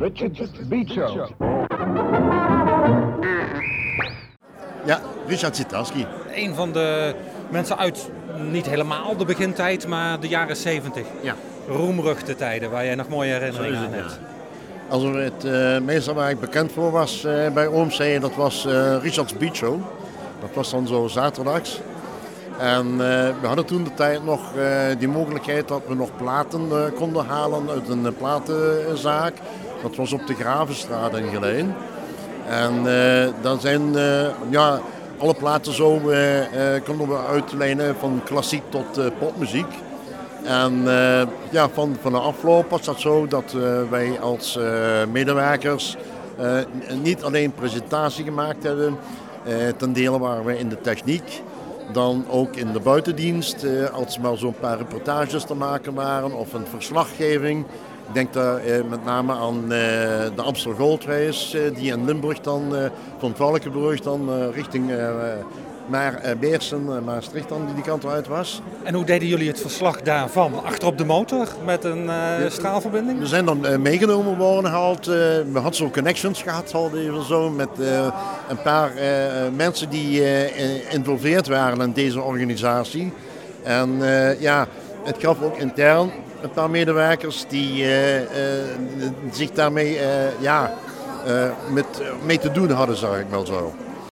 Richard Beach Show. Ja, Richard Sitarski. Een van de mensen uit niet helemaal de begintijd, maar de jaren 70. Ja. Roemruchte tijden, waar jij nog mooie herinneringen aan hebt. Als er het uh, meestal waar ik bekend voor was uh, bij Oomzee, dat was uh, Richard's Beach Show. Dat was dan zo zaterdags. En we hadden toen de tijd nog die mogelijkheid dat we nog platen konden halen uit een platenzaak. Dat was op de Gravenstraat in Geleen. En dan zijn ja, alle platen zo konden we uitlijnen van klassiek tot popmuziek. En uh, ja, van, van de afloop was dat zo dat uh, wij als uh, medewerkers niet alleen presentatie gemaakt hebben. ten dele waren we in de techniek. Dan ook in de buitendienst, als er maar zo'n paar reportages te maken waren of een verslaggeving. Ik denk daar met name aan de Amstel Goldreis, die in Limburg dan, van Valkenburg dan richting naar uh, Beersen, uh, Maastricht dan, die die kant uit was. En hoe deden jullie het verslag daarvan? Achter op de motor met een uh, straalverbinding? We zijn dan meegenomen worden gehaald. we hadden zo connections gehad, even zo, met een paar mensen die geïnvolveerd waren in deze organisatie. En ja, het gaf ook intern een paar medewerkers die zich daarmee ja, met, mee te doen hadden, zeg ik wel zo.